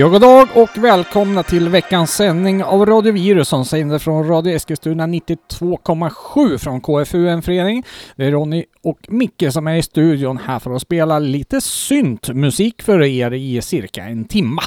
Ja, god dag och välkomna till veckans sändning av Radio Virus som sänder från Radio Eskilstuna 92,7 från KFU, en förening. Det är Ronny och Micke som är i studion här för att spela lite syntmusik för er i cirka en timma.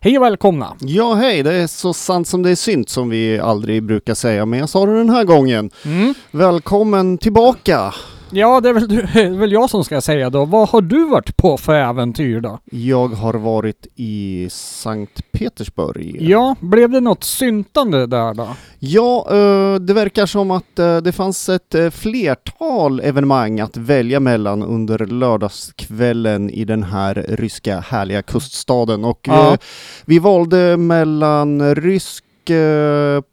Hej och välkomna! Ja, hej, det är så sant som det är synt som vi aldrig brukar säga, men jag sa det den här gången. Mm. Välkommen tillbaka! Ja, det är väl, du, väl jag som ska säga då. Vad har du varit på för äventyr då? Jag har varit i Sankt Petersburg. Ja, blev det något syntande där då? Ja, eh, det verkar som att eh, det fanns ett eh, flertal evenemang att välja mellan under lördagskvällen i den här ryska härliga kuststaden och Ja. vi valde mellan rysk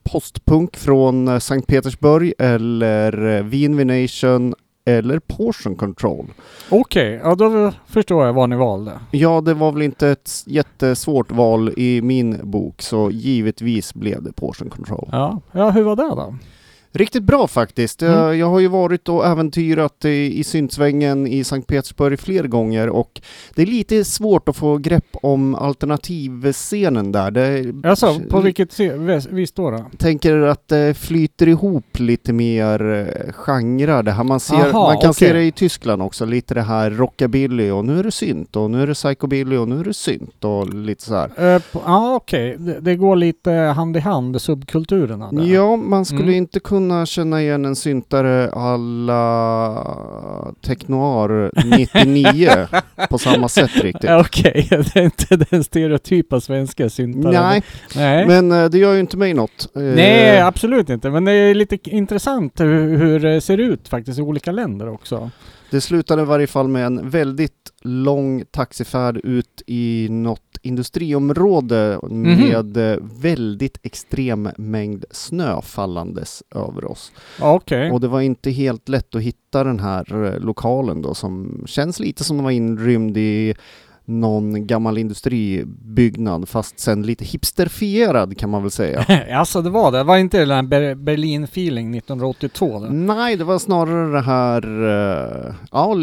postpunk från Sankt Petersburg eller Wien Venation eller Portion Control. Okej, ja då förstår jag vad ni valde. Ja, det var väl inte ett jättesvårt val i min bok, så givetvis blev det Portion Control. Ja, ja hur var det då? Riktigt bra faktiskt. Mm. Jag, jag har ju varit och äventyrat i, i syntsvängen i Sankt Petersburg fler gånger och det är lite svårt att få grepp om alternativscenen där. Det, Alltså, på vilket se- vis- då? då? tänker att det flyter ihop lite mer eh, genrer det här. Man, ser, Aha, man kan se okej. det i Tyskland också, lite det här rockabilly och nu är det synt och nu är det psychobilly och nu är det synt och lite så här. Eh, på- Ja, okej. Det, det går lite hand i hand, subkulturerna där. Ja, man skulle Mm. inte kunna känna igen en syntare alla Technoir 99 på samma sätt riktigt. Okej, det är inte den stereotypa svenska syntaren. Nej, Nej. men eh, det gör ju inte mig något. Eh, Nej, absolut inte. Men det är lite intressant hur, hur det ser ut faktiskt i olika länder också. Det slutade i varje fall med en väldigt lång taxifärd ut i något industriområde Mhm. med eh, väldigt extrem mängd snö fallandes över oss. Okej. Och det var inte helt lätt att hitta den här eh, lokalen då som känns lite som den var inrymd i någon gammal industribyggnad fast sen lite hipsterfierad kan man väl säga. alltså det var det. Var inte det den Ber- Berlin-feeling 1982? Då? Nej, det var snarare det här, eh, ja,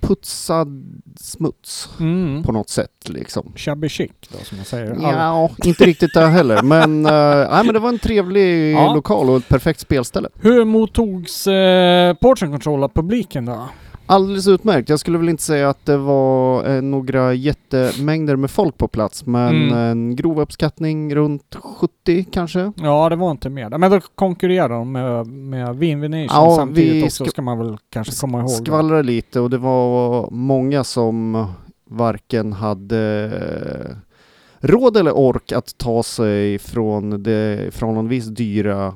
putsad smuts Mm. på något sätt liksom. Shabby chic då som man säger. Ja, inte riktigt där heller, men, eh, nej, men det var en trevlig Ja. lokal och ett perfekt spelställe. Hur mottogs eh, Portion Control av publiken då? Alldeles utmärkt. Jag skulle väl inte säga att det var eh, några jättemängder med folk på plats, men Mm. en grov uppskattning runt 70 kanske. Ja, det var inte mer. Men då konkurrerar de med, med Wien Venation Ja, samtidigt vi också, ska- man väl kanske komma ihåg. Skvallrade lite och det var många som varken hade eh, råd eller ork att ta sig från det förhållandevis dyra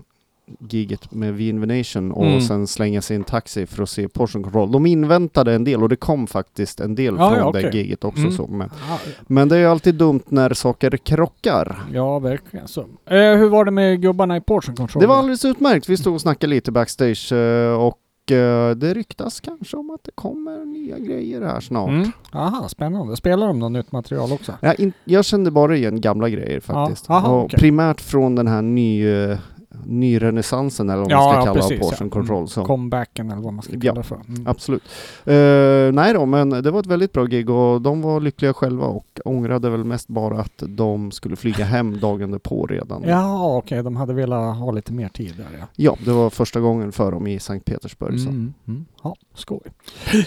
giget med Wien Venation och Mm. sen slänga sig i en taxi för att se Portion Control. De inväntade en del och det kom faktiskt en del Ja, från ja, det okej. giget också. Mm. Så. Men, Ja, men det är ju alltid dumt när saker krockar. Ja, verkligen så. Eh, hur var det med gubbarna i Portion Control? Det var alldeles utmärkt. Vi stod och snackade lite backstage eh, och eh, det ryktas kanske om att det kommer nya grejer här snart. Mm. Aha, spännande. Spelar de något nytt material också? Jag, in, jag kände bara igen gamla grejer faktiskt. Ja, aha, och okej. Primärt från den här ny, eh, nyrenässansen eller vad man Ja, ska ja, kalla precis, Portion ja. Control. Mm. Så. Comebacken eller vad man ska Ja, kalla det för. Mm. Absolut. Eh, nej då, men det var ett väldigt bra gig och de var lyckliga själva och ångrade väl mest bara att de skulle flyga hem dagen därpå redan. Ja, okej. De hade velat ha lite mer tid där ja. Ja, det var första gången för dem i Sankt Petersburg. Så. Mm. Mm. Ja, skoj.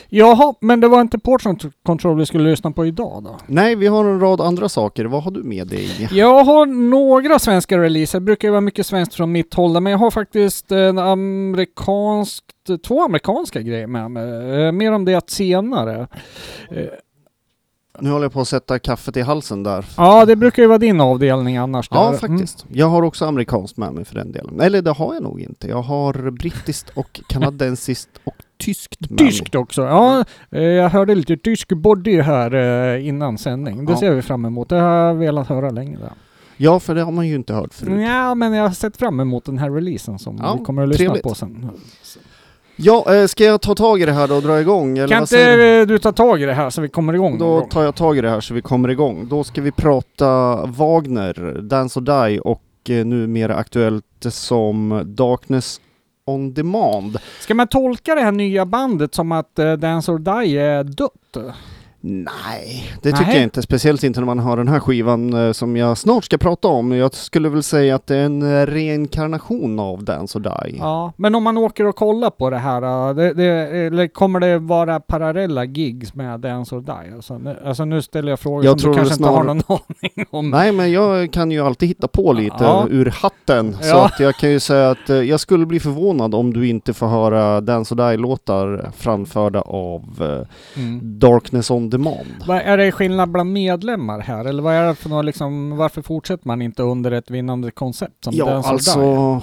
Jaha, men det var inte Portion Control vi skulle lyssna på idag då? Nej, vi har en rad andra saker. Vad har du med dig? Jag har några svenska releaser, det brukar ju vara mycket svenskt från mitt håll där, men jag har faktiskt en amerikanskt, två amerikanska grejer med mig. Eh, Mer om det senare. Nu håller jag på att sätta kaffet i halsen där. Ja, det brukar ju vara din avdelning annars. Ja, där. faktiskt. Jag har också amerikanskt med mig för den delen. Eller det har jag nog inte. Jag har brittiskt och kanadensiskt och tyskt med Mm. Tyskt också. Ja, eh, jag hörde lite tysk body här eh, innan sändning. Det Ja. ser vi fram emot. Det har jag velat höra länge. Ja, för det har man ju inte hört förut. Ja, men jag har sett fram emot den här releasen som Ja, vi kommer att lyssna trevligt. på sen. Ja, eh, ska jag ta tag i det här då och dra igång? Eller Kan inte du? eh, du ta tag i det här så vi kommer igång Då tar jag tag i det här så vi kommer igång. Då ska vi prata Wagner, Dance or Die och eh, numera aktuellt som Darkness on Demand. Ska man tolka det här nya bandet som att uh, Dance or Die är dött? Nej, det tycker Nej. jag inte. Speciellt inte när man har den här skivan eh, som jag snart ska prata om. Jag skulle väl säga att det är en eh, reinkarnation av Dance or Die. Ja, men om man åker och kollar på det här, äh, det, det, kommer det vara parallella gigs med Dance or Die? Alltså, nu, alltså nu ställer jag frågor Jag som tror du kanske det inte har snar- någon aning om. Nej, men jag kan ju alltid hitta på lite Ja. ur hatten. Så Ja. att jag kan ju säga att eh, jag skulle bli förvånad om du inte får höra Dance or Die-låtar framförda av eh, Mm. Darkness on Demand. Vad är det skillnad bland medlemmar här? Eller vad är det för något liksom, varför fortsätter man inte under ett vinnande koncept som Ja, alltså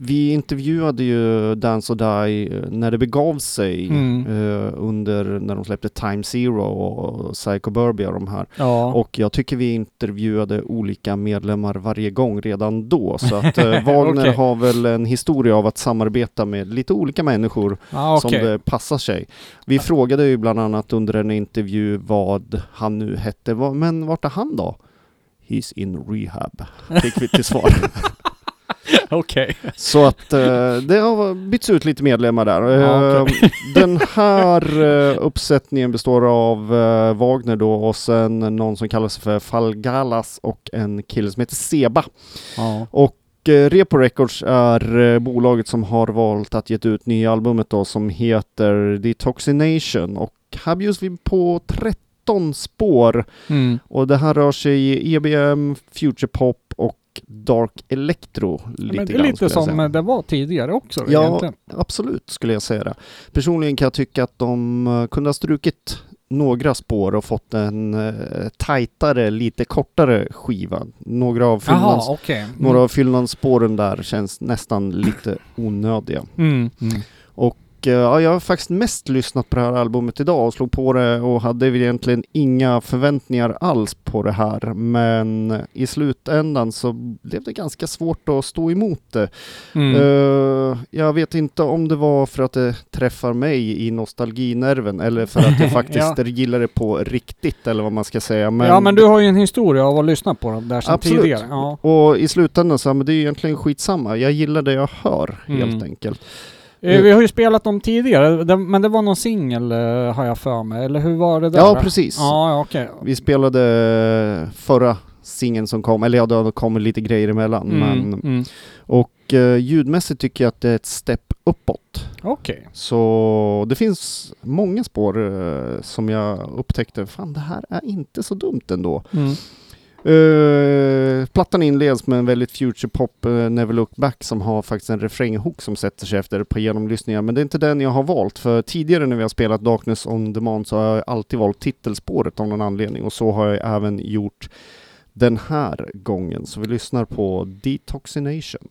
vi intervjuade ju Dance or Die eh, när det begav sig Mm. eh, under när de släppte Time Zero och Psycho Burbia och de här. Ja. Och jag tycker vi intervjuade olika medlemmar varje gång redan då. Så att eh, Wagner Okej. har väl en historia av att samarbeta med lite olika människor ja, som okej. det passar sig. Vi frågade ju bland annat under en intervju vad han nu hette. Men vart är han då? He's in rehab, fick vi till svar. Okej. Så att eh, det har bytts ut lite medlemmar där. Ja, Eh, okej. Den här eh, uppsättningen består av eh, Wagner då och sen någon som kallar sig för Falgalas och en kille som heter Seba. Ja. Och eh, Repo Records är eh, bolaget som har valt att ge ut nya albumet då som heter Detoxination och här bjuds vi på 13 spår Mm. och det här rör sig i EBM, Future Pop och Dark Electro lite Men det är grann, lite säga. som det var tidigare också Ja, egentligen. Absolut skulle jag säga det. Personligen kan jag tycka att de eh, kunde ha strukit några spår och fått en uh, tajtare, lite kortare skiva. Några av fyllnads, okej. Mm. några av fyllnadsspåren där känns nästan lite onödiga. Mm. Mm. Och eh, ja, jag har faktiskt mest lyssnat på det här albumet idag och slog på det och hade egentligen inga förväntningar alls på det här. Men i slutändan så blev det ganska svårt att stå emot det. Mm. Eh, jag vet inte om det var för att det träffar mig i nostalginerven eller för att jag faktiskt gillar det på riktigt eller vad man ska säga. Men, ja men du har ju en historia av att lyssna på dem där sedan Absolut. tidigare. Ja. Och i slutändan så, men det är egentligen skitsamma. Jag gillar det jag hör helt Mm. enkelt. Eh, Vi har ju spelat dem tidigare, men det var någon singel eh, har jag för mig, eller hur var det där? Ja, precis. Ja, okej. Vi spelade förra singeln som kom, eller ja, det har kommit lite grejer emellan. Mm, Men, mm. och eh, ljudmässigt tycker jag att det är ett step uppåt. Okej. Så det finns många spår eh, som jag upptäckte, fan det här är inte så dumt ändå. Mm. Uh, plattan inleds med en väldigt future pop, uh, Never Look Back, som har faktiskt en refränghook som sätter sig efter ett par genomlyssningar. Men det är inte den jag har valt, för tidigare när vi har spelat Darkness on Demand så har jag alltid valt titelspåret av någon anledning och så har jag även gjort den här gången. Så vi lyssnar på Detoxination.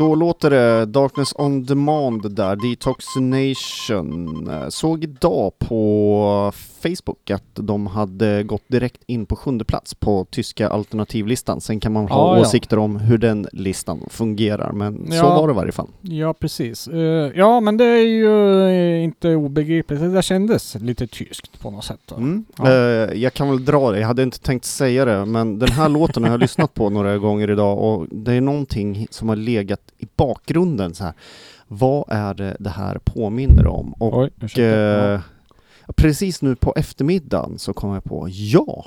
Så låter det, Darkness on Demand där, Detoxination. Eh, såg idag på Facebook att de hade gått direkt in på sjunde plats på tyska alternativlistan. Sen kan man ha Ja, ja. åsikter om hur den listan fungerar, men så Ja. var det i varje fall. Ja, precis. Eh, ja, men det är ju eh, inte obegripligt. Det där kändes lite tyskt på något sätt. Mm. Ja. Eh, jag kan väl dra det, jag hade inte tänkt säga det, men den här låten har jag lyssnat på några gånger idag och det är någonting som har legat i bakgrunden så här. Vad är det det här påminner om? Och Oj, ursäkta. Precis nu på eftermiddagen så kom jag på, ja,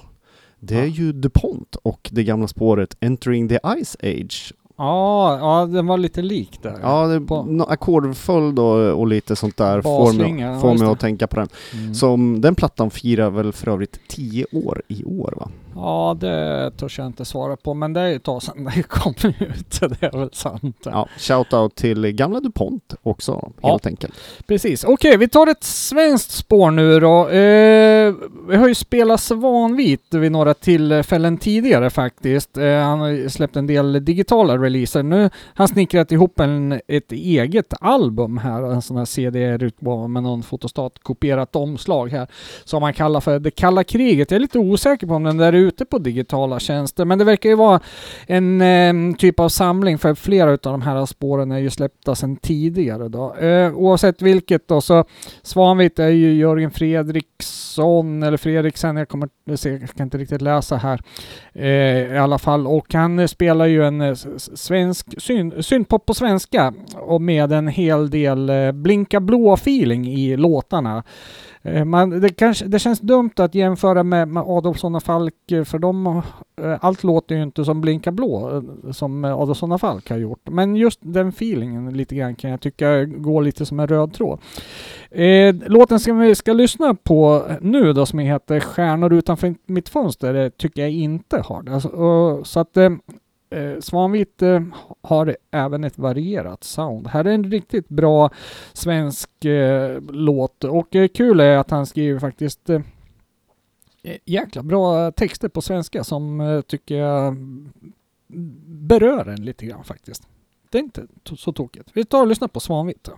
det är ju DuPont och det gamla spåret Entering the Ice Age. Ja, ja, den var lite lik där. Ja, det, På- nå- ackordföljd och, och lite sånt där får mig, får mig att tänka på den. Mm. Som den plattan firar väl för övrigt 10 år i år va? Ja, det törs jag inte svara på, men det är ju ett tag sedan det kom ut. Det är väl sant. Ja, shoutout till gamla DuPont också, Ja. helt enkelt. Precis. Okej, vi tar ett svenskt spår nu då. Eh, vi har ju spelat Svanvit vid några tillfällen tidigare faktiskt. Eh, han har släppt en del digitala releaser. Nu har han snickrat ihop en, ett eget album här, en sån här CD-utgåva med någon fotostat-kopierat omslag här, som han kallar för Det kalla kriget. Jag är lite osäker på om den där är ute på digitala tjänster, men det verkar ju vara en eh, typ av samling för flera av de här spåren är ju släppta sedan tidigare då. Eh, oavsett vilket då så Svanvitt är ju Jörgen Fredriksson eller Fredriksen, jag kommer jag kan inte riktigt läsa här eh, i alla fall. Och han spelar ju en eh, svensk syn, syntpop på svenska och med en hel del eh, blinka blå feeling i låtarna. Eh, Man, det, kanske, det känns dumt att jämföra med, med Adolfsson och Falk eh, för de, eh, allt låter ju inte som Blinka blå eh, som Adolfsson och Falk har gjort. Men just den feelingen lite grann kan jag tycka går lite som en röd tråd. Eh, låten som vi ska lyssna på nu då som heter Stjärnor utanför mitt fönster eh, tycker jag inte har det. Alltså, och, så att eh, Svanvitt eh, har även ett varierat sound. Här är en riktigt bra svensk eh, låt och eh, kul är att han skriver faktiskt eh, jäkla bra texter på svenska som eh, tycker jag mm, berör en lite grann faktiskt. Det är inte så tokigt. Vi tar och lyssnar på Svanvitt. då.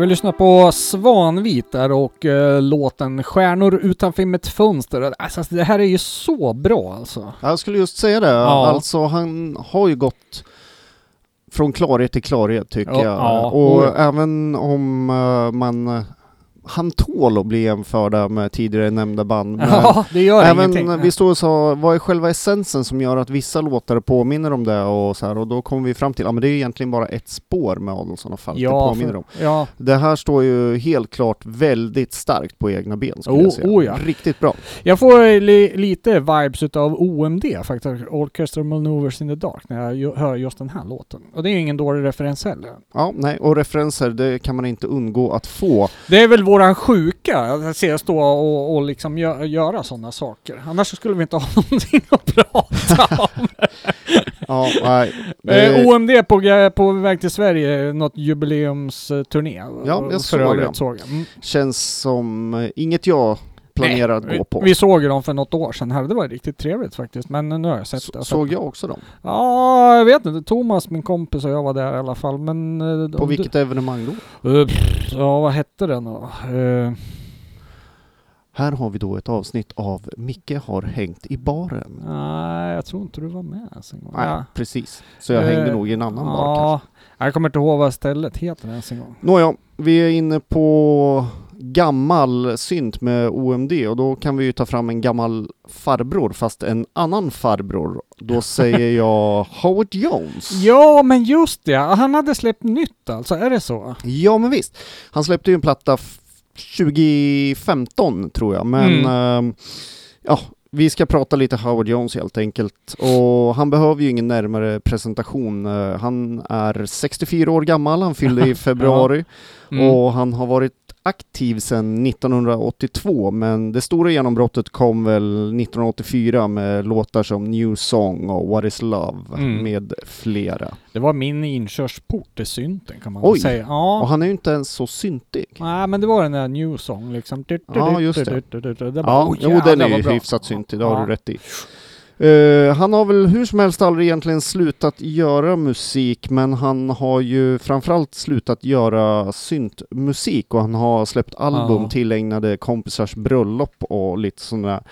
Vill lyssna på Svanvit där och eh, låten Stjärnor utanför mitt fönster. Alltså det här är ju så bra alltså. Jag skulle just säga det, Ja. alltså han har ju gått från klarhet till klarhet tycker Ja, jag. ja. och Och- även om eh, man tål att bli jämförda med tidigare nämnda band. Men Ja, det gör även ingenting. vi stod och sa, vad är själva essensen som gör att vissa låtar påminner om det och så här och då kom vi fram till, ja men det är egentligen bara ett spår med Adolfsson och Falk det ja, påminner för, om. ja, Det här står ju helt klart väldigt starkt på egna ben skulle Oh, jag säga. oh ja. Riktigt bra. jag får eh, li, lite vibes utav OMD faktiskt, Orchestra Maneuvers in the Dark, när jag hör just den här låten. Och det är ju ingen dålig referens heller. Ja, nej, och referenser, det kan man inte undgå att få. Det är väl våran våran sjuka att se stå och, och liksom gö göra sådana saker. Annars skulle vi inte ha någonting att prata om. Ja, nej. Eh, Det- OMD på, på väg till Sverige, något jubileumsturné. Ja, jag såg det. Såg. Mm. känns som eh, inget jag planerar att gå på. Vi såg ju dem för något år sedan här. Det var riktigt trevligt faktiskt. Men nu har jag sett det. Så, såg jag också dem? Ja, jag vet inte. Thomas, min kompis och jag var där i alla fall. Men... eh, På vilket evenemang då? Du, Eh, pff, ja, vad hette den då? Eh, Här har vi då ett avsnitt av Micke har hängt i baren. nej, jag tror inte du var med ens en gång. Nej, Ja. precis. Så jag Eh, hängde nog i en annan bar kanske. Ja, jag kommer inte ihåg vad stället heter ens en gång. Nåja, vi är inne på gammal synt med OMD och då kan vi ju ta fram en gammal farbror fast en annan farbror. Då säger jag Howard Jones. Ja, men just det. Han hade släppt nytt alltså. Är det så? Ja men visst. Han släppte ju en platta f- 2015 tror jag, men Mm. ehm, ja, vi ska prata lite Howard Jones helt enkelt. Och han behöver ju ingen närmare presentation. Eh, han är 64 år gammal, han fyllde i februari Mm. och han har varit aktiv sedan 1982 men det stora genombrottet kom väl 1984 med låtar som New Song och What Is Love Mm. med flera. Det var min inkörsport till synten kan man Oj. säga. Och Ja. han är ju inte ens så syntig. Nej, men det var den där New Song liksom. Ja, just det. det. bara, Ja, oh, jo den är ju hyfsat syntig, det har Ja. du rätt i. Eh, han har väl hur som helst aldrig egentligen slutat göra musik, men han har ju framförallt slutat göra syntmusik och han har släppt album Ja. tillägnade kompisars bröllop och lite sådana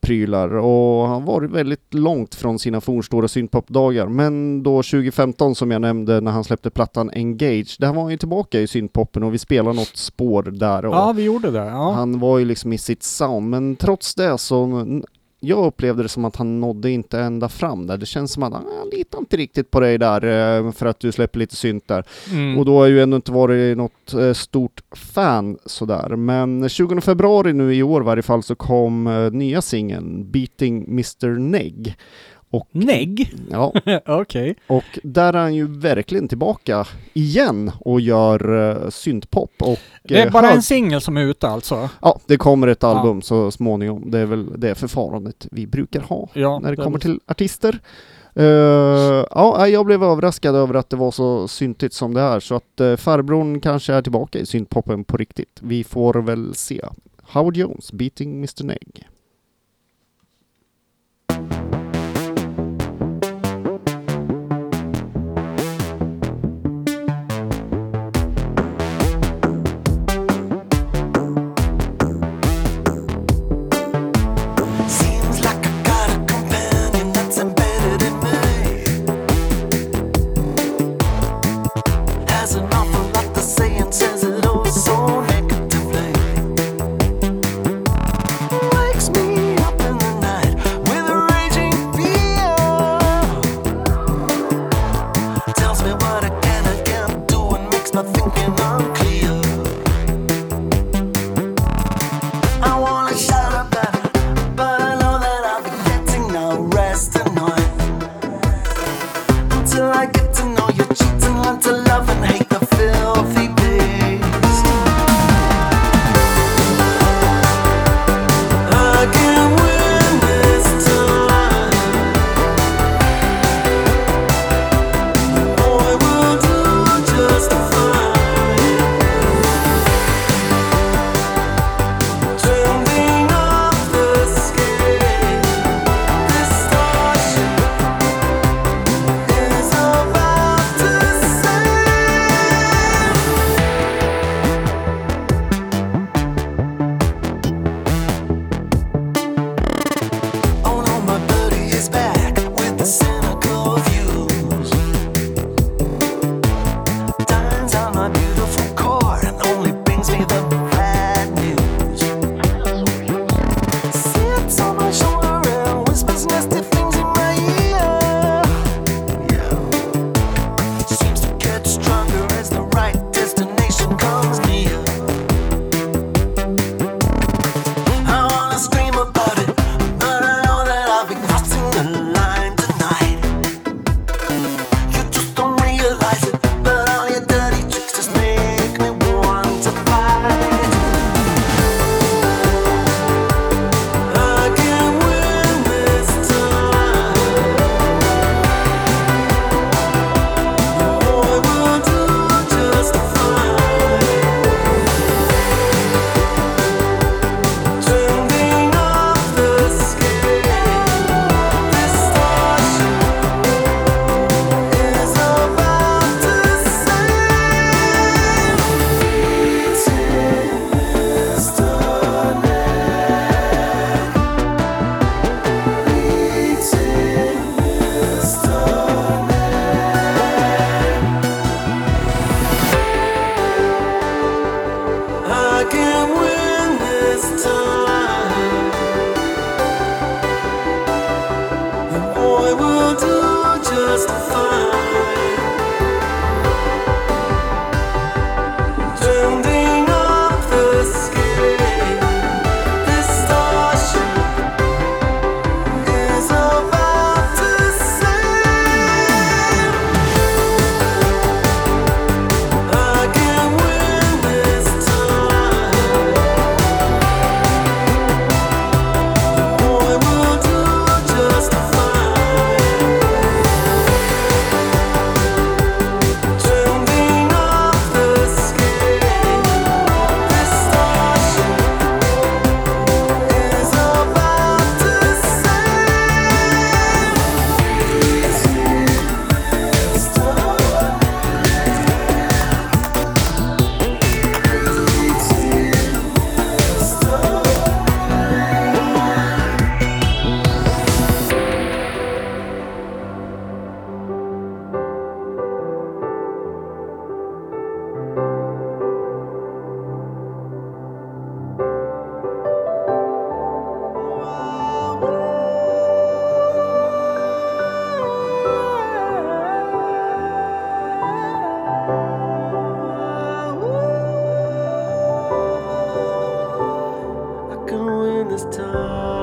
prylar. Och han har varit väldigt långt från sina fornstora syntpopdagar, men då 2015 som jag nämnde när han släppte plattan Engage, där var han ju tillbaka i syntpoppen och vi spelar något spår där. Ja, vi gjorde det. Ja. han var ju liksom i sitt sound, men trots det så jag upplevde det som att han nådde inte ända fram där. Det känns som att han "Ah, litar inte riktigt på dig där eh, för att du släpper lite synt där. Mm. Och då har jag ju ändå inte varit något eh, stort fan sådär. Men 20 februari nu i år i varje fall så kom eh, nya singeln Beating Mr Negg. Och, Negg? ja, Okej. och där är han ju verkligen tillbaka igen och gör eh, syntpop. Och, Det är eh, bara hög- en singel som är ute alltså? Ja, det kommer ett album så småningom. Det är väl det förfarandet vi brukar ha Ja. när det kommer till artister. Eh, ja, jag blev överraskad över att det var så syntigt som det är, så att uh, farbrorn kanske är tillbaka i syntpoppen på riktigt. Vi får väl se. Howard Jones, Beating Mr Negg. in this time.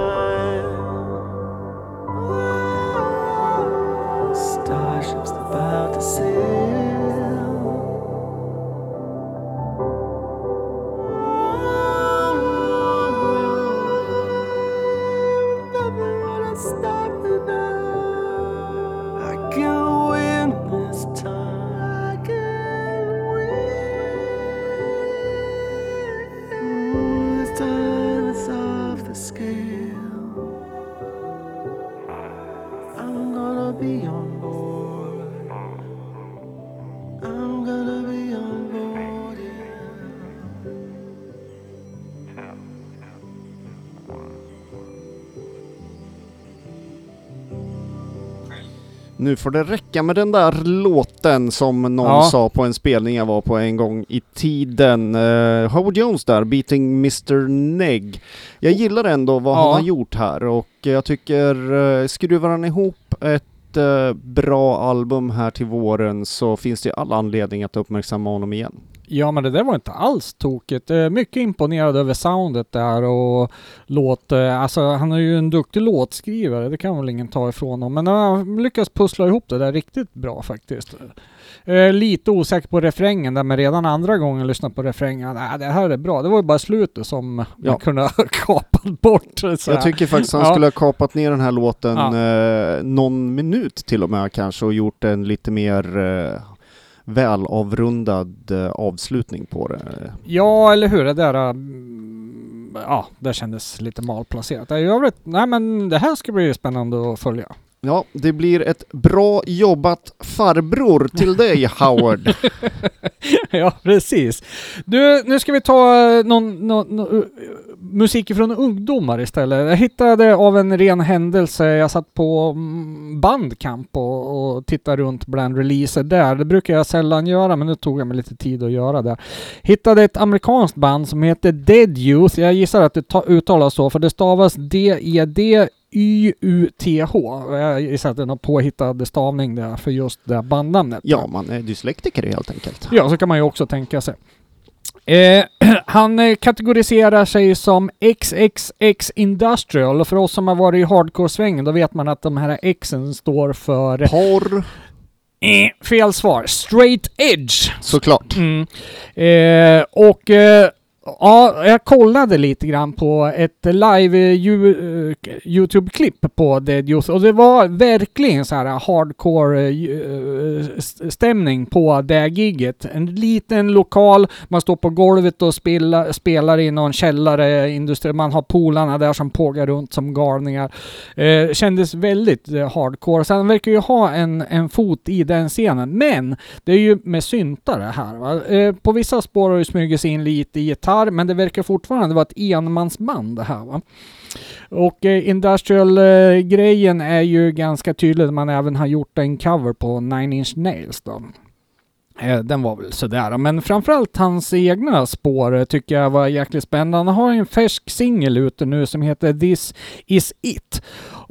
Nu får det räcka med den där låten som någon Ja. sa på en spelning jag var på en gång i tiden. Uh, Howard Jones där, Beating Mr Negg. Jag gillar ändå vad han Ja. har gjort här och jag tycker uh, skruvar han ihop ett eh, bra album här till våren så finns det all anledning att uppmärksamma honom igen. Ja men det där var inte alls tokigt. Eh, Mycket imponerad över soundet där och låt, eh, alltså han är ju en duktig låtskrivare, det kan väl ingen ta ifrån honom. Men han har lyckats pussla ihop det där riktigt bra faktiskt. Eh, lite osäker på refrängen där, men redan andra gången jag lyssnade på refrängen, nej det här är bra. Det var ju bara slutet som Ja. man kunde ha kapat bort. Jag tycker faktiskt han Ja. skulle ha kapat ner den här låten Ja. eh, någon minut till och med kanske och gjort en lite mer eh, välavrundad eh, avslutning på det. Ja, eller hur? Det där... Mm, ja, det kändes lite malplacerat. I övrigt, nej men det här ska bli spännande att följa. Ja, det blir ett bra jobbat farbror till dig Howard. ja, precis. Du, nu ska vi ta eh, någon, någon, någon, uh, musik från ungdomar istället. Jag hittade av en ren händelse, jag satt på mm, Bandcamp och, och tittade runt bland releaser där. Det brukar jag sällan göra, men nu tog jag mig lite tid att göra det. Hittade ett amerikanskt band som heter Dead Youth. Jag gissar att det ta- uttalas så, för det stavas D-E-D Y-U-T-H. Jag gissar att det är någon påhittad stavning där för just det bandnamnet. Ja, man är dyslektiker helt enkelt. Ja, så kan man ju också tänka sig. Eh, han eh, kategoriserar sig som XXX Industrial och för oss som har varit i hardcore-svängen då vet man att de här Xen står för... Porr, Eh, fel svar. Straight Edge. såklart. Mm. Eh, och eh, ja, jag kollade lite grann på ett live uh, Youtube-klipp på Dead Youth och det var verkligen så här hardcore uh, stämning på det gigget. En liten lokal, man står på golvet och spelar, spelar i någon källare, industri, man har polarna där som pågar runt som galningar. Uh, kändes väldigt hardcore, hardcore. Sen verkar ju ha en, en fot i den scenen, men det är ju med syntare här. Va? På vissa spår har det smugit sig in lite gitarr, men det verkar fortfarande vara ett enmansband det här. Va? Och eh, Industrial-grejen eh, är ju ganska tydlig, man även har gjort en cover på Nine Inch Nails då. Eh, Den var väl sådär, men framförallt hans egna spår tycker jag var jäkligt spännande. Han har en färsk singel ute nu som heter This Is It.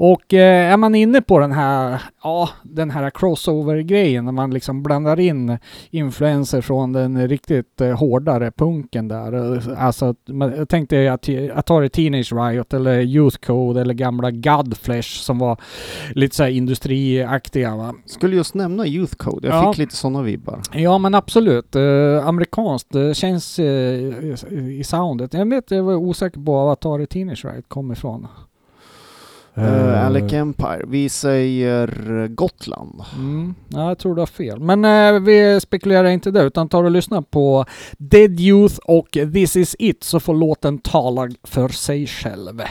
Och eh, är man inne på den här, ja, den här crossover-grejen när man liksom blandar in influenser från den riktigt eh, hårdare punken där. Eh, Alltså, man- jag tänkte att Atari Teenage Riot eller Youth Code eller gamla Godflesh som var lite så här industriaktiga va. Skulle just nämna Youth Code, jag Ja. fick lite sådana vibbar. Ja men absolut. Eh, amerikanskt eh, känns eh, i, i soundet. Jag vet, jag var osäker på var Atari Teenage Riot kom ifrån. Uh, Alec Empire, vi säger Gotland. Mm, ja, jag tror du har fel. Men eh, vi spekulerar inte där utan tar och lyssnar på Dead Youth och This Is It så får låten tala för sig själv.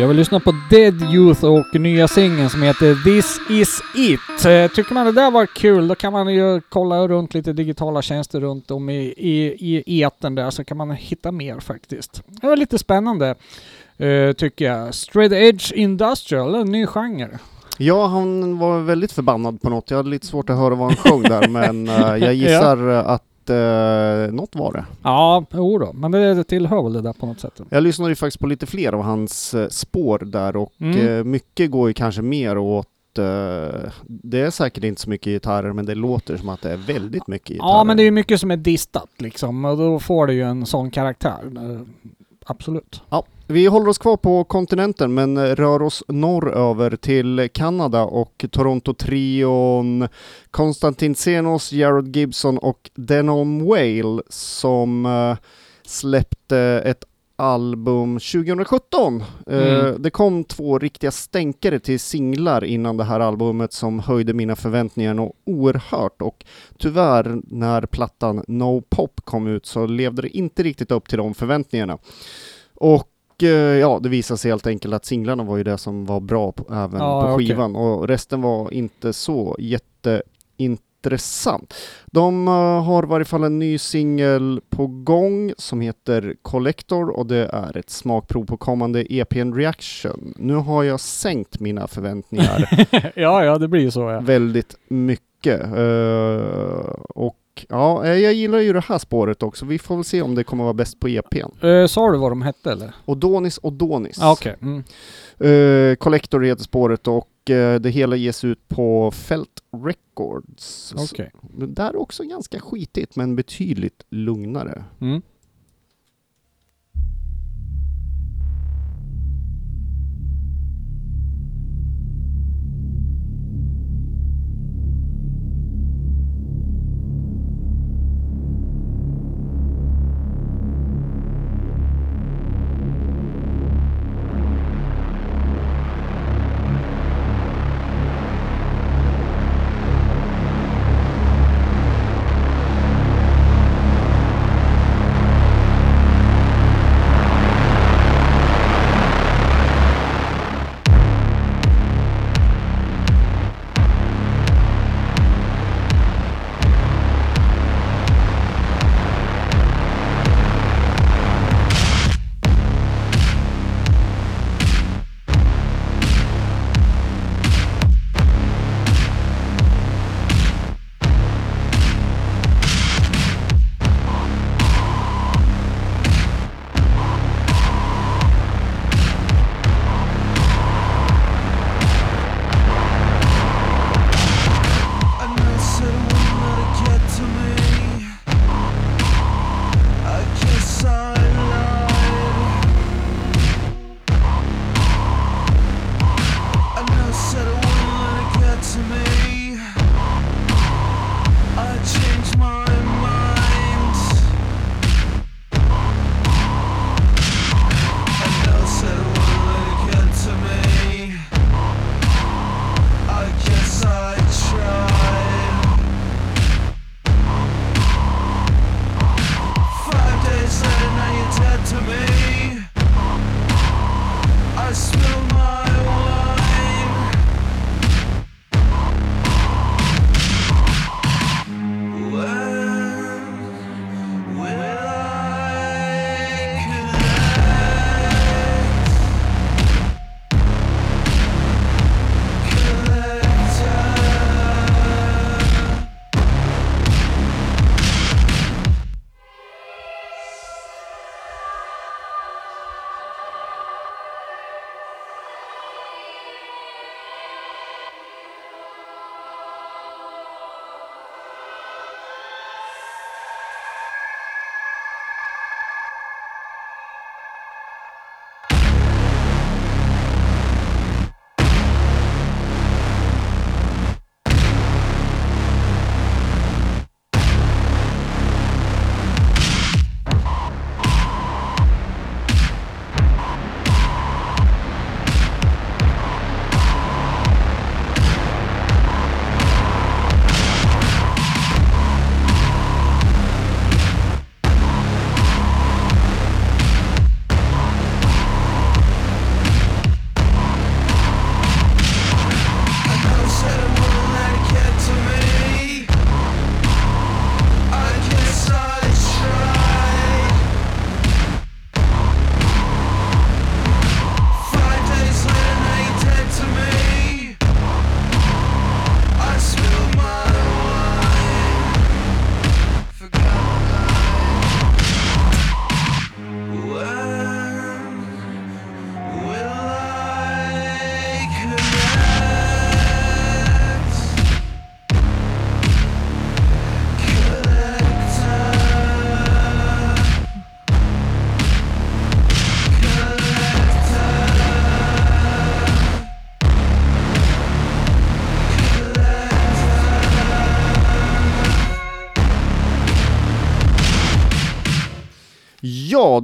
Jag vill lyssna på Dead Youth och nya singeln som heter This Is It. Eh, Tycker man det där var kul, då kan man ju kolla runt lite digitala tjänster runt om i, i, i etern där, så kan man hitta mer faktiskt. Det var lite spännande, eh, tycker jag. Straight Edge Industrial, en ny genre. Ja, han var väldigt förbannad på något. Jag hade lite svårt att höra vad han sjöng där, men eh, jag gissar att uh, något var det. Ja, jo då, men det tillhör väl det där på något sätt. Jag lyssnade ju faktiskt på lite fler av hans eh, spår där och Mm. eh, mycket går ju kanske mer åt eh, det är säkert inte så mycket gitarrer men det låter som att det är väldigt mycket gitarrer. Ja, men det är ju mycket som är distat liksom, och då får det ju en sån karaktär. Absolut. Ja, vi håller oss kvar på kontinenten men rör oss norröver till Kanada och Toronto-trion Konstantin Senos, Jared Gibson och Denom Whale som eh, släppte ett album 2017. Eh, Mm. det kom två riktiga stänkare till singlar innan det här albumet som höjde mina förväntningar något oerhört och tyvärr när plattan No Pop kom ut så levde det inte riktigt upp till de förväntningarna. Och eh, ja, det visade sig helt enkelt att singlarna var ju det som var bra på, även Ja, på skivan och resten var inte så jätteintressant. De eh, har i varje fall en ny singel på gång som heter Collector och det är ett smakprov på kommande EPn Reaction. Nu har jag sänkt mina förväntningar ja, ja, det blir ju så ja. väldigt mycket. Eh, och ja, eh, jag gillar ju det här spåret också. Vi får väl se om det kommer vara bäst på EPn. Eh, sa du vad de hette eller? Odonis Odonis. Ja, okej. Mm. Eh, Collector heter spåret och det hela ges ut på Felt Records. Okej. Så, där är också ganska skitigt men betydligt lugnare. Mm.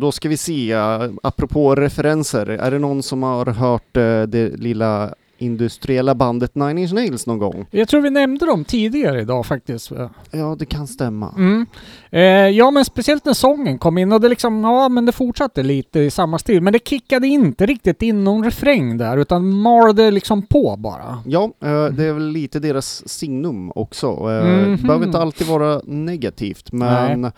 Då ska vi se. Apropå referenser, är det någon som har hört eh, det lilla industriella bandet Nine Inch Nails någon gång? Jag tror vi nämnde dem tidigare idag faktiskt. Ja, det kan stämma. Mm. Eh, ja, men speciellt när sången kom in och det liksom, ja men det fortsatte lite i samma stil. Men det kickade inte riktigt in någon refräng där, utan malde liksom på bara. Ja, eh, det är väl lite deras signum också. Eh, Mhm. Det behöver inte alltid vara negativt, men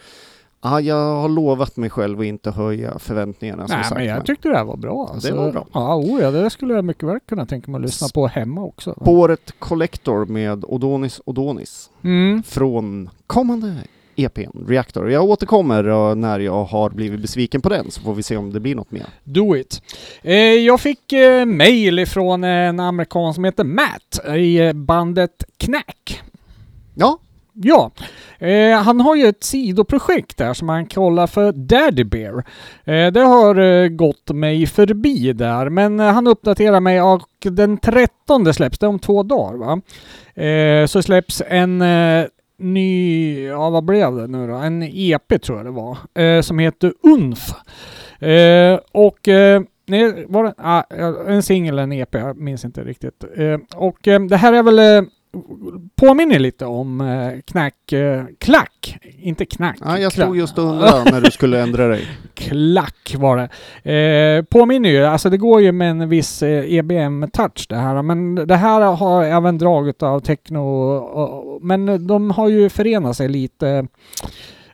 ja, jag har lovat mig själv att inte höja förväntningarna Nej, sagt. men jag men tyckte det här var bra. Alltså. var bra. Ja, oh, ja, det skulle jag mycket väl kunna tänka mig att lyssna på hemma också. Spåret Collector med Odonis Odonis Mm. från kommande EPn Reactor. Jag återkommer eh, när jag har blivit besviken på den så får vi se om det blir något mer. Do it. Eh, jag fick eh, mail ifrån en amerikan som heter Matt i bandet Knack. Ja, Ja, eh, han har ju ett sidoprojekt där som han kallar för Daddy Bear. Eh, det har eh, gått mig förbi där, men eh, han uppdaterar mig och den 13 släpps, det är om två dagar va? Eh, så släpps en eh, ny, ja vad blev det nu då? En EP tror jag det var, eh, som heter UNF. Eh, och eh, Nej, var det, ah, en singel eller en EP, jag minns inte riktigt. Eh, och eh, det här är väl eh, påminner lite om eh, knack, eh, klack, inte knack. ja jag klack. stod just och undrade när du skulle ändra dig. Klack var det. Eh, påminner ju, alltså det går ju med en viss eh, EBM-touch det här, men det här har även draget av techno, och, och, men de har ju förenat sig lite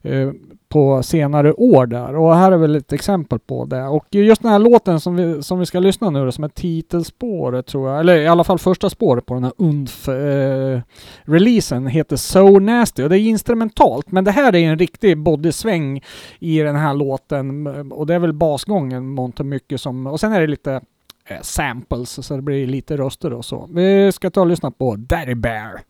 eh, på senare år där och här är väl ett exempel på det. Och just den här låten som vi, som vi ska lyssna nu då, som är titelspåret tror jag, eller i alla fall första spåret på den här UNF eh, releasen heter So Nasty och det är instrumentalt men det här är en riktig bodysväng i den här låten och det är väl basgången mångt och mycket som, och sen är det lite eh, samples så det blir lite röster och så. Vi ska ta och lyssna på Daddy Bear.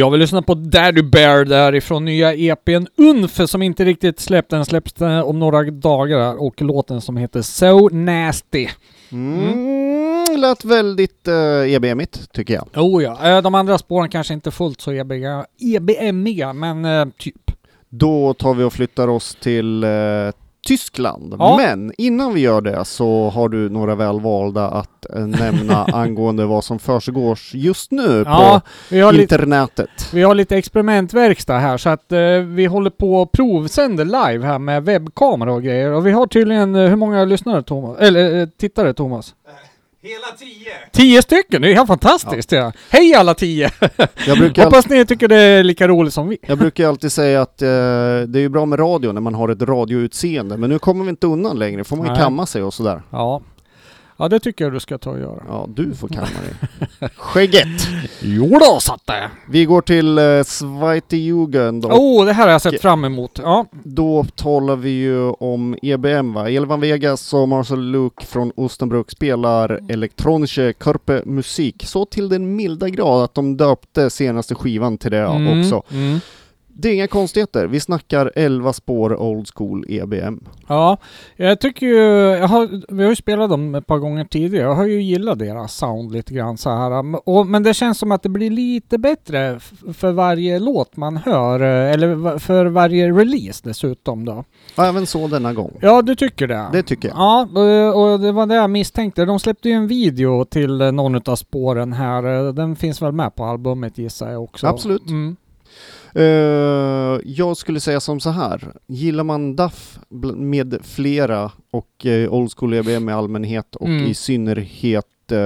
Jag vill lyssna på Daddy Bear därifrån nya EPn Unf som inte riktigt släppt. Den släpps eh, om några dagar och låten som heter So Nasty. Mm, lät väldigt uh, EBM-igt tycker jag. Oh ja, Eh, de andra spåren kanske inte fullt så EBG EBM-iga, men eh, typ. Då tar vi och flyttar oss till eh, Tyskland. Ja. Men innan vi gör det så har du några välvalda att eh, nämna angående vad som försiggår just nu Ja, vi har, på lite, internetet. vi har lite experimentverkstad här så att eh, vi håller på och provsänder live här med webbkamera och grejer. Och vi har tydligen, eh, hur många lyssnare Thomas? Eller eh, tittare Thomas? Hela tio! Tio stycken! Det är helt fantastiskt ja. Hej alla tio! Jag brukar, Hoppas ni tycker det är lika roligt som vi. jag brukar alltid säga att eh, det är ju bra med radio när man har ett radioutseende, men nu kommer vi inte undan längre, får man ju kamma sig och sådär. Ja. Ja, det tycker jag du ska ta och göra. Ja, du får kamma dig. Skägget! Jo då, satt det! Vi går till eh, Zweite Jugend och Oh, det här har jag sett fram emot. Ja. Då talar vi ju om EBM va? Elvan Vegas och Marcel Luke från Ostenbruck spelar elektronische Körpe Musik så till den milda grad att de döpte senaste skivan till det Mm, också. Mm. Det är inga konstigheter, vi snackar 11 spår old school EBM. Ja, jag tycker ju, jag har, vi har ju spelat dem ett par gånger tidigare, jag har ju gillat deras sound lite grann så här. Och, men det känns som att det blir lite bättre för varje låt man hör, eh, eller för varje release dessutom då. Även så denna gång. Ja, du tycker det? Det tycker jag. Ja, och och det var det jag misstänkte. De släppte ju en video till eh, någon av spåren här. Eh, Den finns väl med på albumet gissar jag också. Absolut. Mm. Eh, jag skulle säga som så här, gillar man bl- med flera och eh, old school EBM i allmänhet och Mm. i synnerhet eh,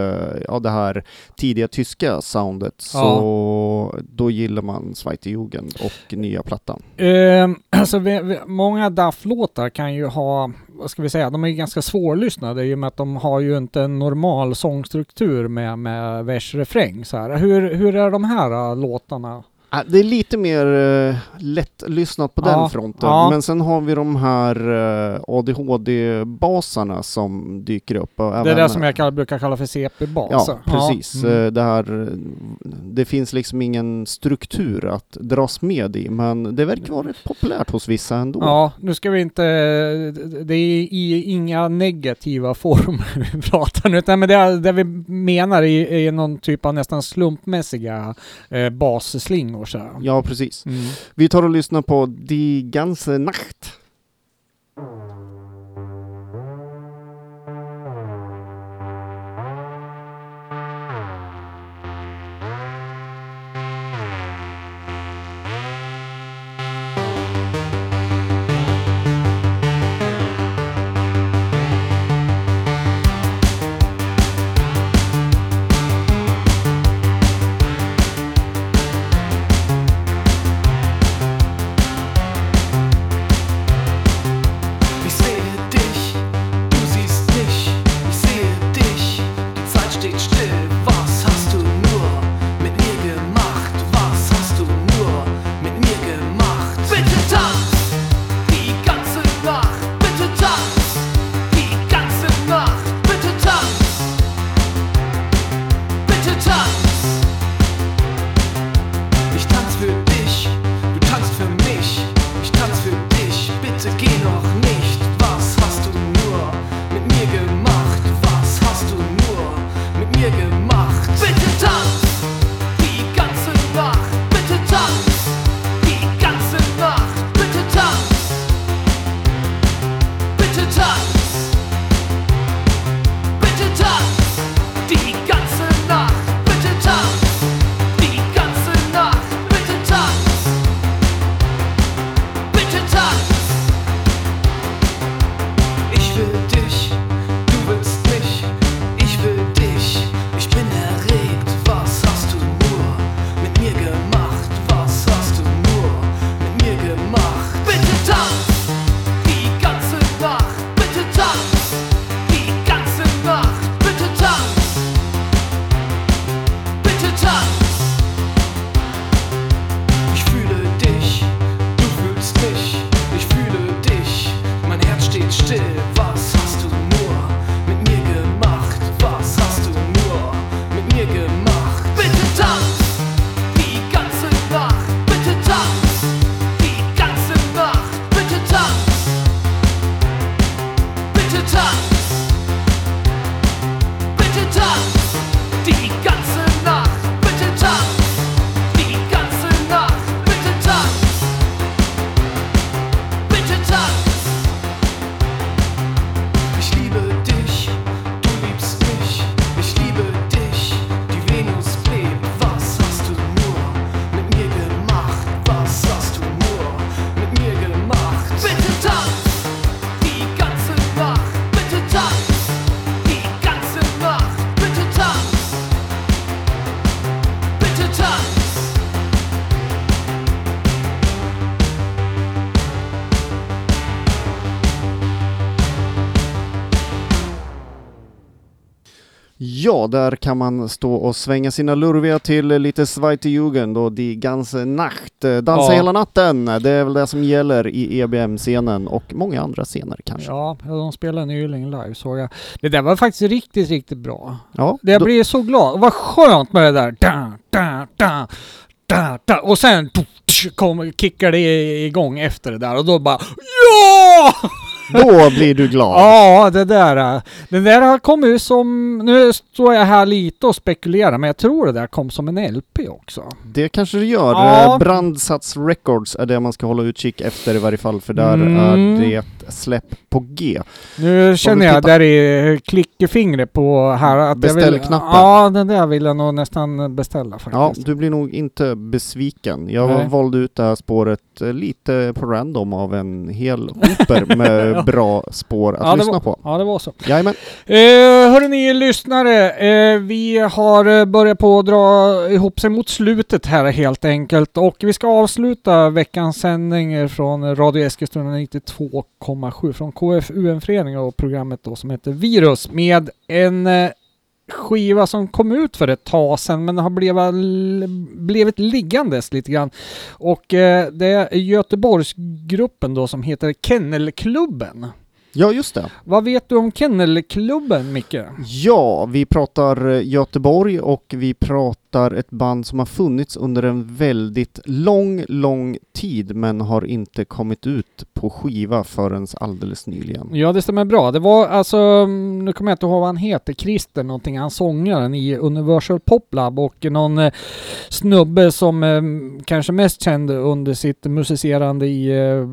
ja, det här tidiga tyska soundet så då gillar man Zweite Jugend och nya plattan. Eh, alltså, vi, vi, många DAF-låtar kan ju ha, vad ska vi säga, de är ju ganska svårlyssnade i och med att de har ju inte en normal sångstruktur med, med vers-refräng. Hur, hur är de här äh, låtarna? Ah, Det är lite mer uh, lättlyssnat på Ja, den fronten, ja. men sen har vi de här uh, ADHD-basarna som dyker upp. Det är det som jag kall, brukar kalla för CP-bas. Ja, precis. Mm. Eh, Det här, det finns liksom ingen struktur att dras med i, men det verkar vara rätt populärt hos vissa ändå. Ja, nu ska vi inte... Det är i inga negativa former vi pratar nu, utan men det, det vi menar är, är någon typ av nästan slumpmässiga eh, basslingor så här. Ja, precis. Mm. Vi tar och lyssnar på Die ganze Nacht. Ja, där kan man stå och svänga sina lurviga till lite Zweite Jugend och Die ganze Nacht. Dansa Ja. hela natten, det är väl det som gäller i EBM-scenen och många andra scener kanske. Ja, de spelar nyligen live såg jag. Det där var faktiskt riktigt, riktigt bra. Ja, Jag då- blir så glad. Vad skönt med det där. Da, da, da, da, da. Och sen kom, kickar det igång efter det där och då bara Ja! Då blir du glad. Ja, det där. Det där kommit ju som... Nu står jag här lite och spekulerar, men jag tror det där kom som en LP också. Det kanske det gör. Ja. Eh, Brandsats Records är det man ska hålla utkik efter i varje fall, för där Mm. är det släpp på G. Nu känner jag där i klickefingret på här att Beställknappen. Ja, den där vill jag nog nästan beställa Ja, faktiskt. du blir nog inte besviken. Jag Nej. valde ut det här spåret eh, lite på random av en hel hoper med bra spår att Ja, lyssna var- på. Ja, det var så. Jajamän. Eh, hörni ni lyssnare, eh, vi har eh, börjat på att dra ihop sig mot slutet här helt enkelt och vi ska avsluta veckans sändning från Radio Eskilstuna 92,7 från KFUM-föreningen och programmet då som heter Virus med en eh, skiva som kom ut för ett tag sedan men har blivit, blivit liggandes lite grann. Och eh, det är Göteborgsgruppen då som heter Kennelklubben. Ja, just det. Vad vet du om Kennelklubben, Micke? Ja, vi pratar eh, Göteborg och vi pratar ett band som har funnits under en väldigt lång, lång tid men har inte kommit ut på skiva förrän alldeles nyligen. Ja, det stämmer bra. Det var alltså, nu kommer jag inte ihåg vad han heter, Christer någonting, han sångaren i Universal Pop Lab och någon eh, snubbe som eh, kanske mest känd under sitt musicerande i, eh,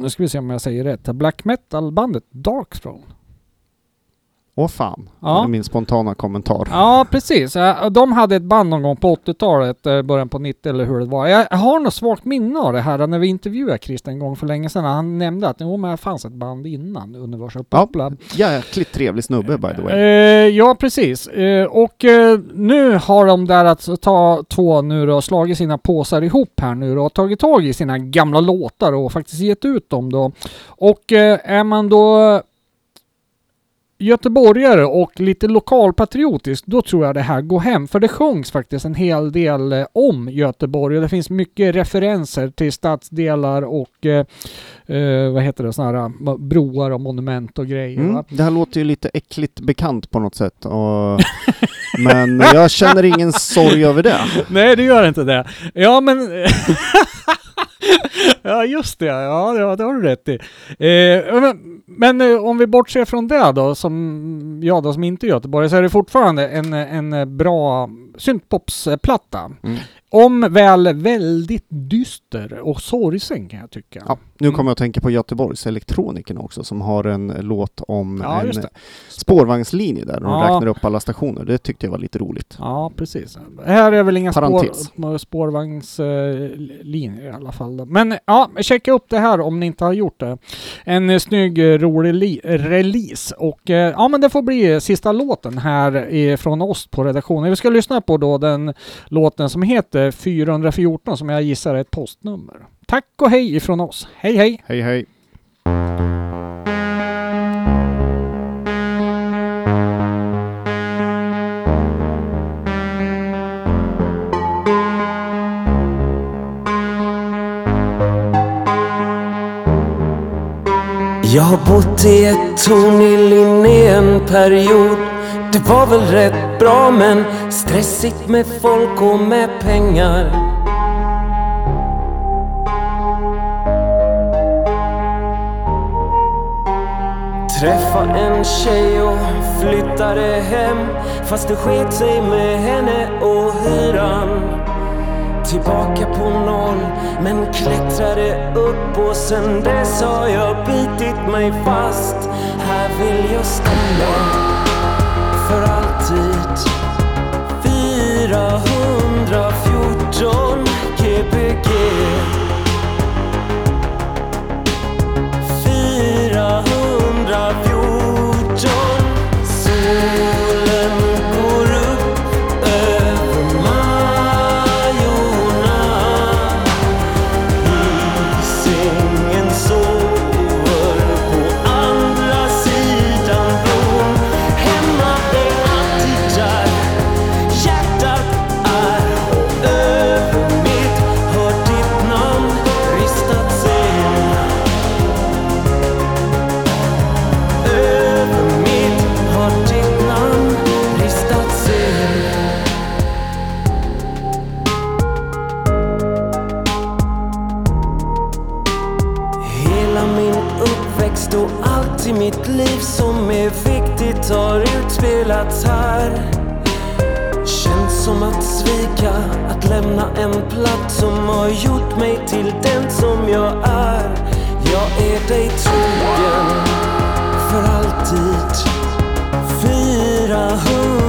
nu ska vi se om jag säger rätt, black metal-bandet Darkthrone. Åh fan, Ja. det är min spontana kommentar. Ja, precis. De hade ett band någon gång på 80-talet, eh, början på 90 eller hur det var. Jag har något svagt minne av det här när vi intervjuade Christer en gång för länge sedan. Han nämnde att jo, men det fanns ett band innan Universal Ja. Pop Lab. Jäkligt trevlig snubbe by the way. Eh, ja, precis. Eh, och nu har de där att ta två nu då, slagit sina påsar ihop här nu då, och tagit tag i sina gamla låtar och faktiskt gett ut dem då. Och är man då göteborgare och lite lokalpatriotisk, då tror jag det här går hem. För det sjungs faktiskt en hel del eh, om Göteborg och det finns mycket referenser till stadsdelar och eh, eh, vad heter det, sådana här eh, broar och monument och grejer. Mm, det här låter ju lite äckligt bekant på något sätt. Och, men jag känner ingen sorg över det. Nej, det gör inte det. Ja, men... ja, just det. Ja, det, det har du rätt i. Eh, men men eh, om vi bortser från det då, som jag då som inte är Göteborg, så är det fortfarande en, en bra syntpopsplatta. Mm. Om väl väldigt dyster och sorgsen kan jag tycka. Ja, nu kommer jag att tänka på Göteborgs Elektronikerna också som har en låt om Ja, en spårvagnslinje där de Ja. räknar upp alla stationer. Det tyckte jag var lite roligt. Ja, precis. Här är väl inga spår, spårvagnslinjer i alla fall. Men ja, checka upp det här om ni inte har gjort det. En snygg, rolig li- release. Och eh, ja, men det får bli sista låten här från oss på redaktionen. Vi ska lyssna på då den låten som heter 414 som jag gissar är ett postnummer. Tack och hej ifrån oss. Hej hej! Hej hej! Jag har bott i ett torn i Linné en period Det var väl rätt bra men stressigt med folk och med pengar Träffa en tjej och flyttade hem. Fast det sket sig med henne och hyran. Tillbaka på noll men klättrade upp och sen dess har jag bitit mig fast. Här vill jag stanna för alltid. 414 gbg. 414 som har gjort mig till den som jag är. Jag är dig trogen för alltid. 400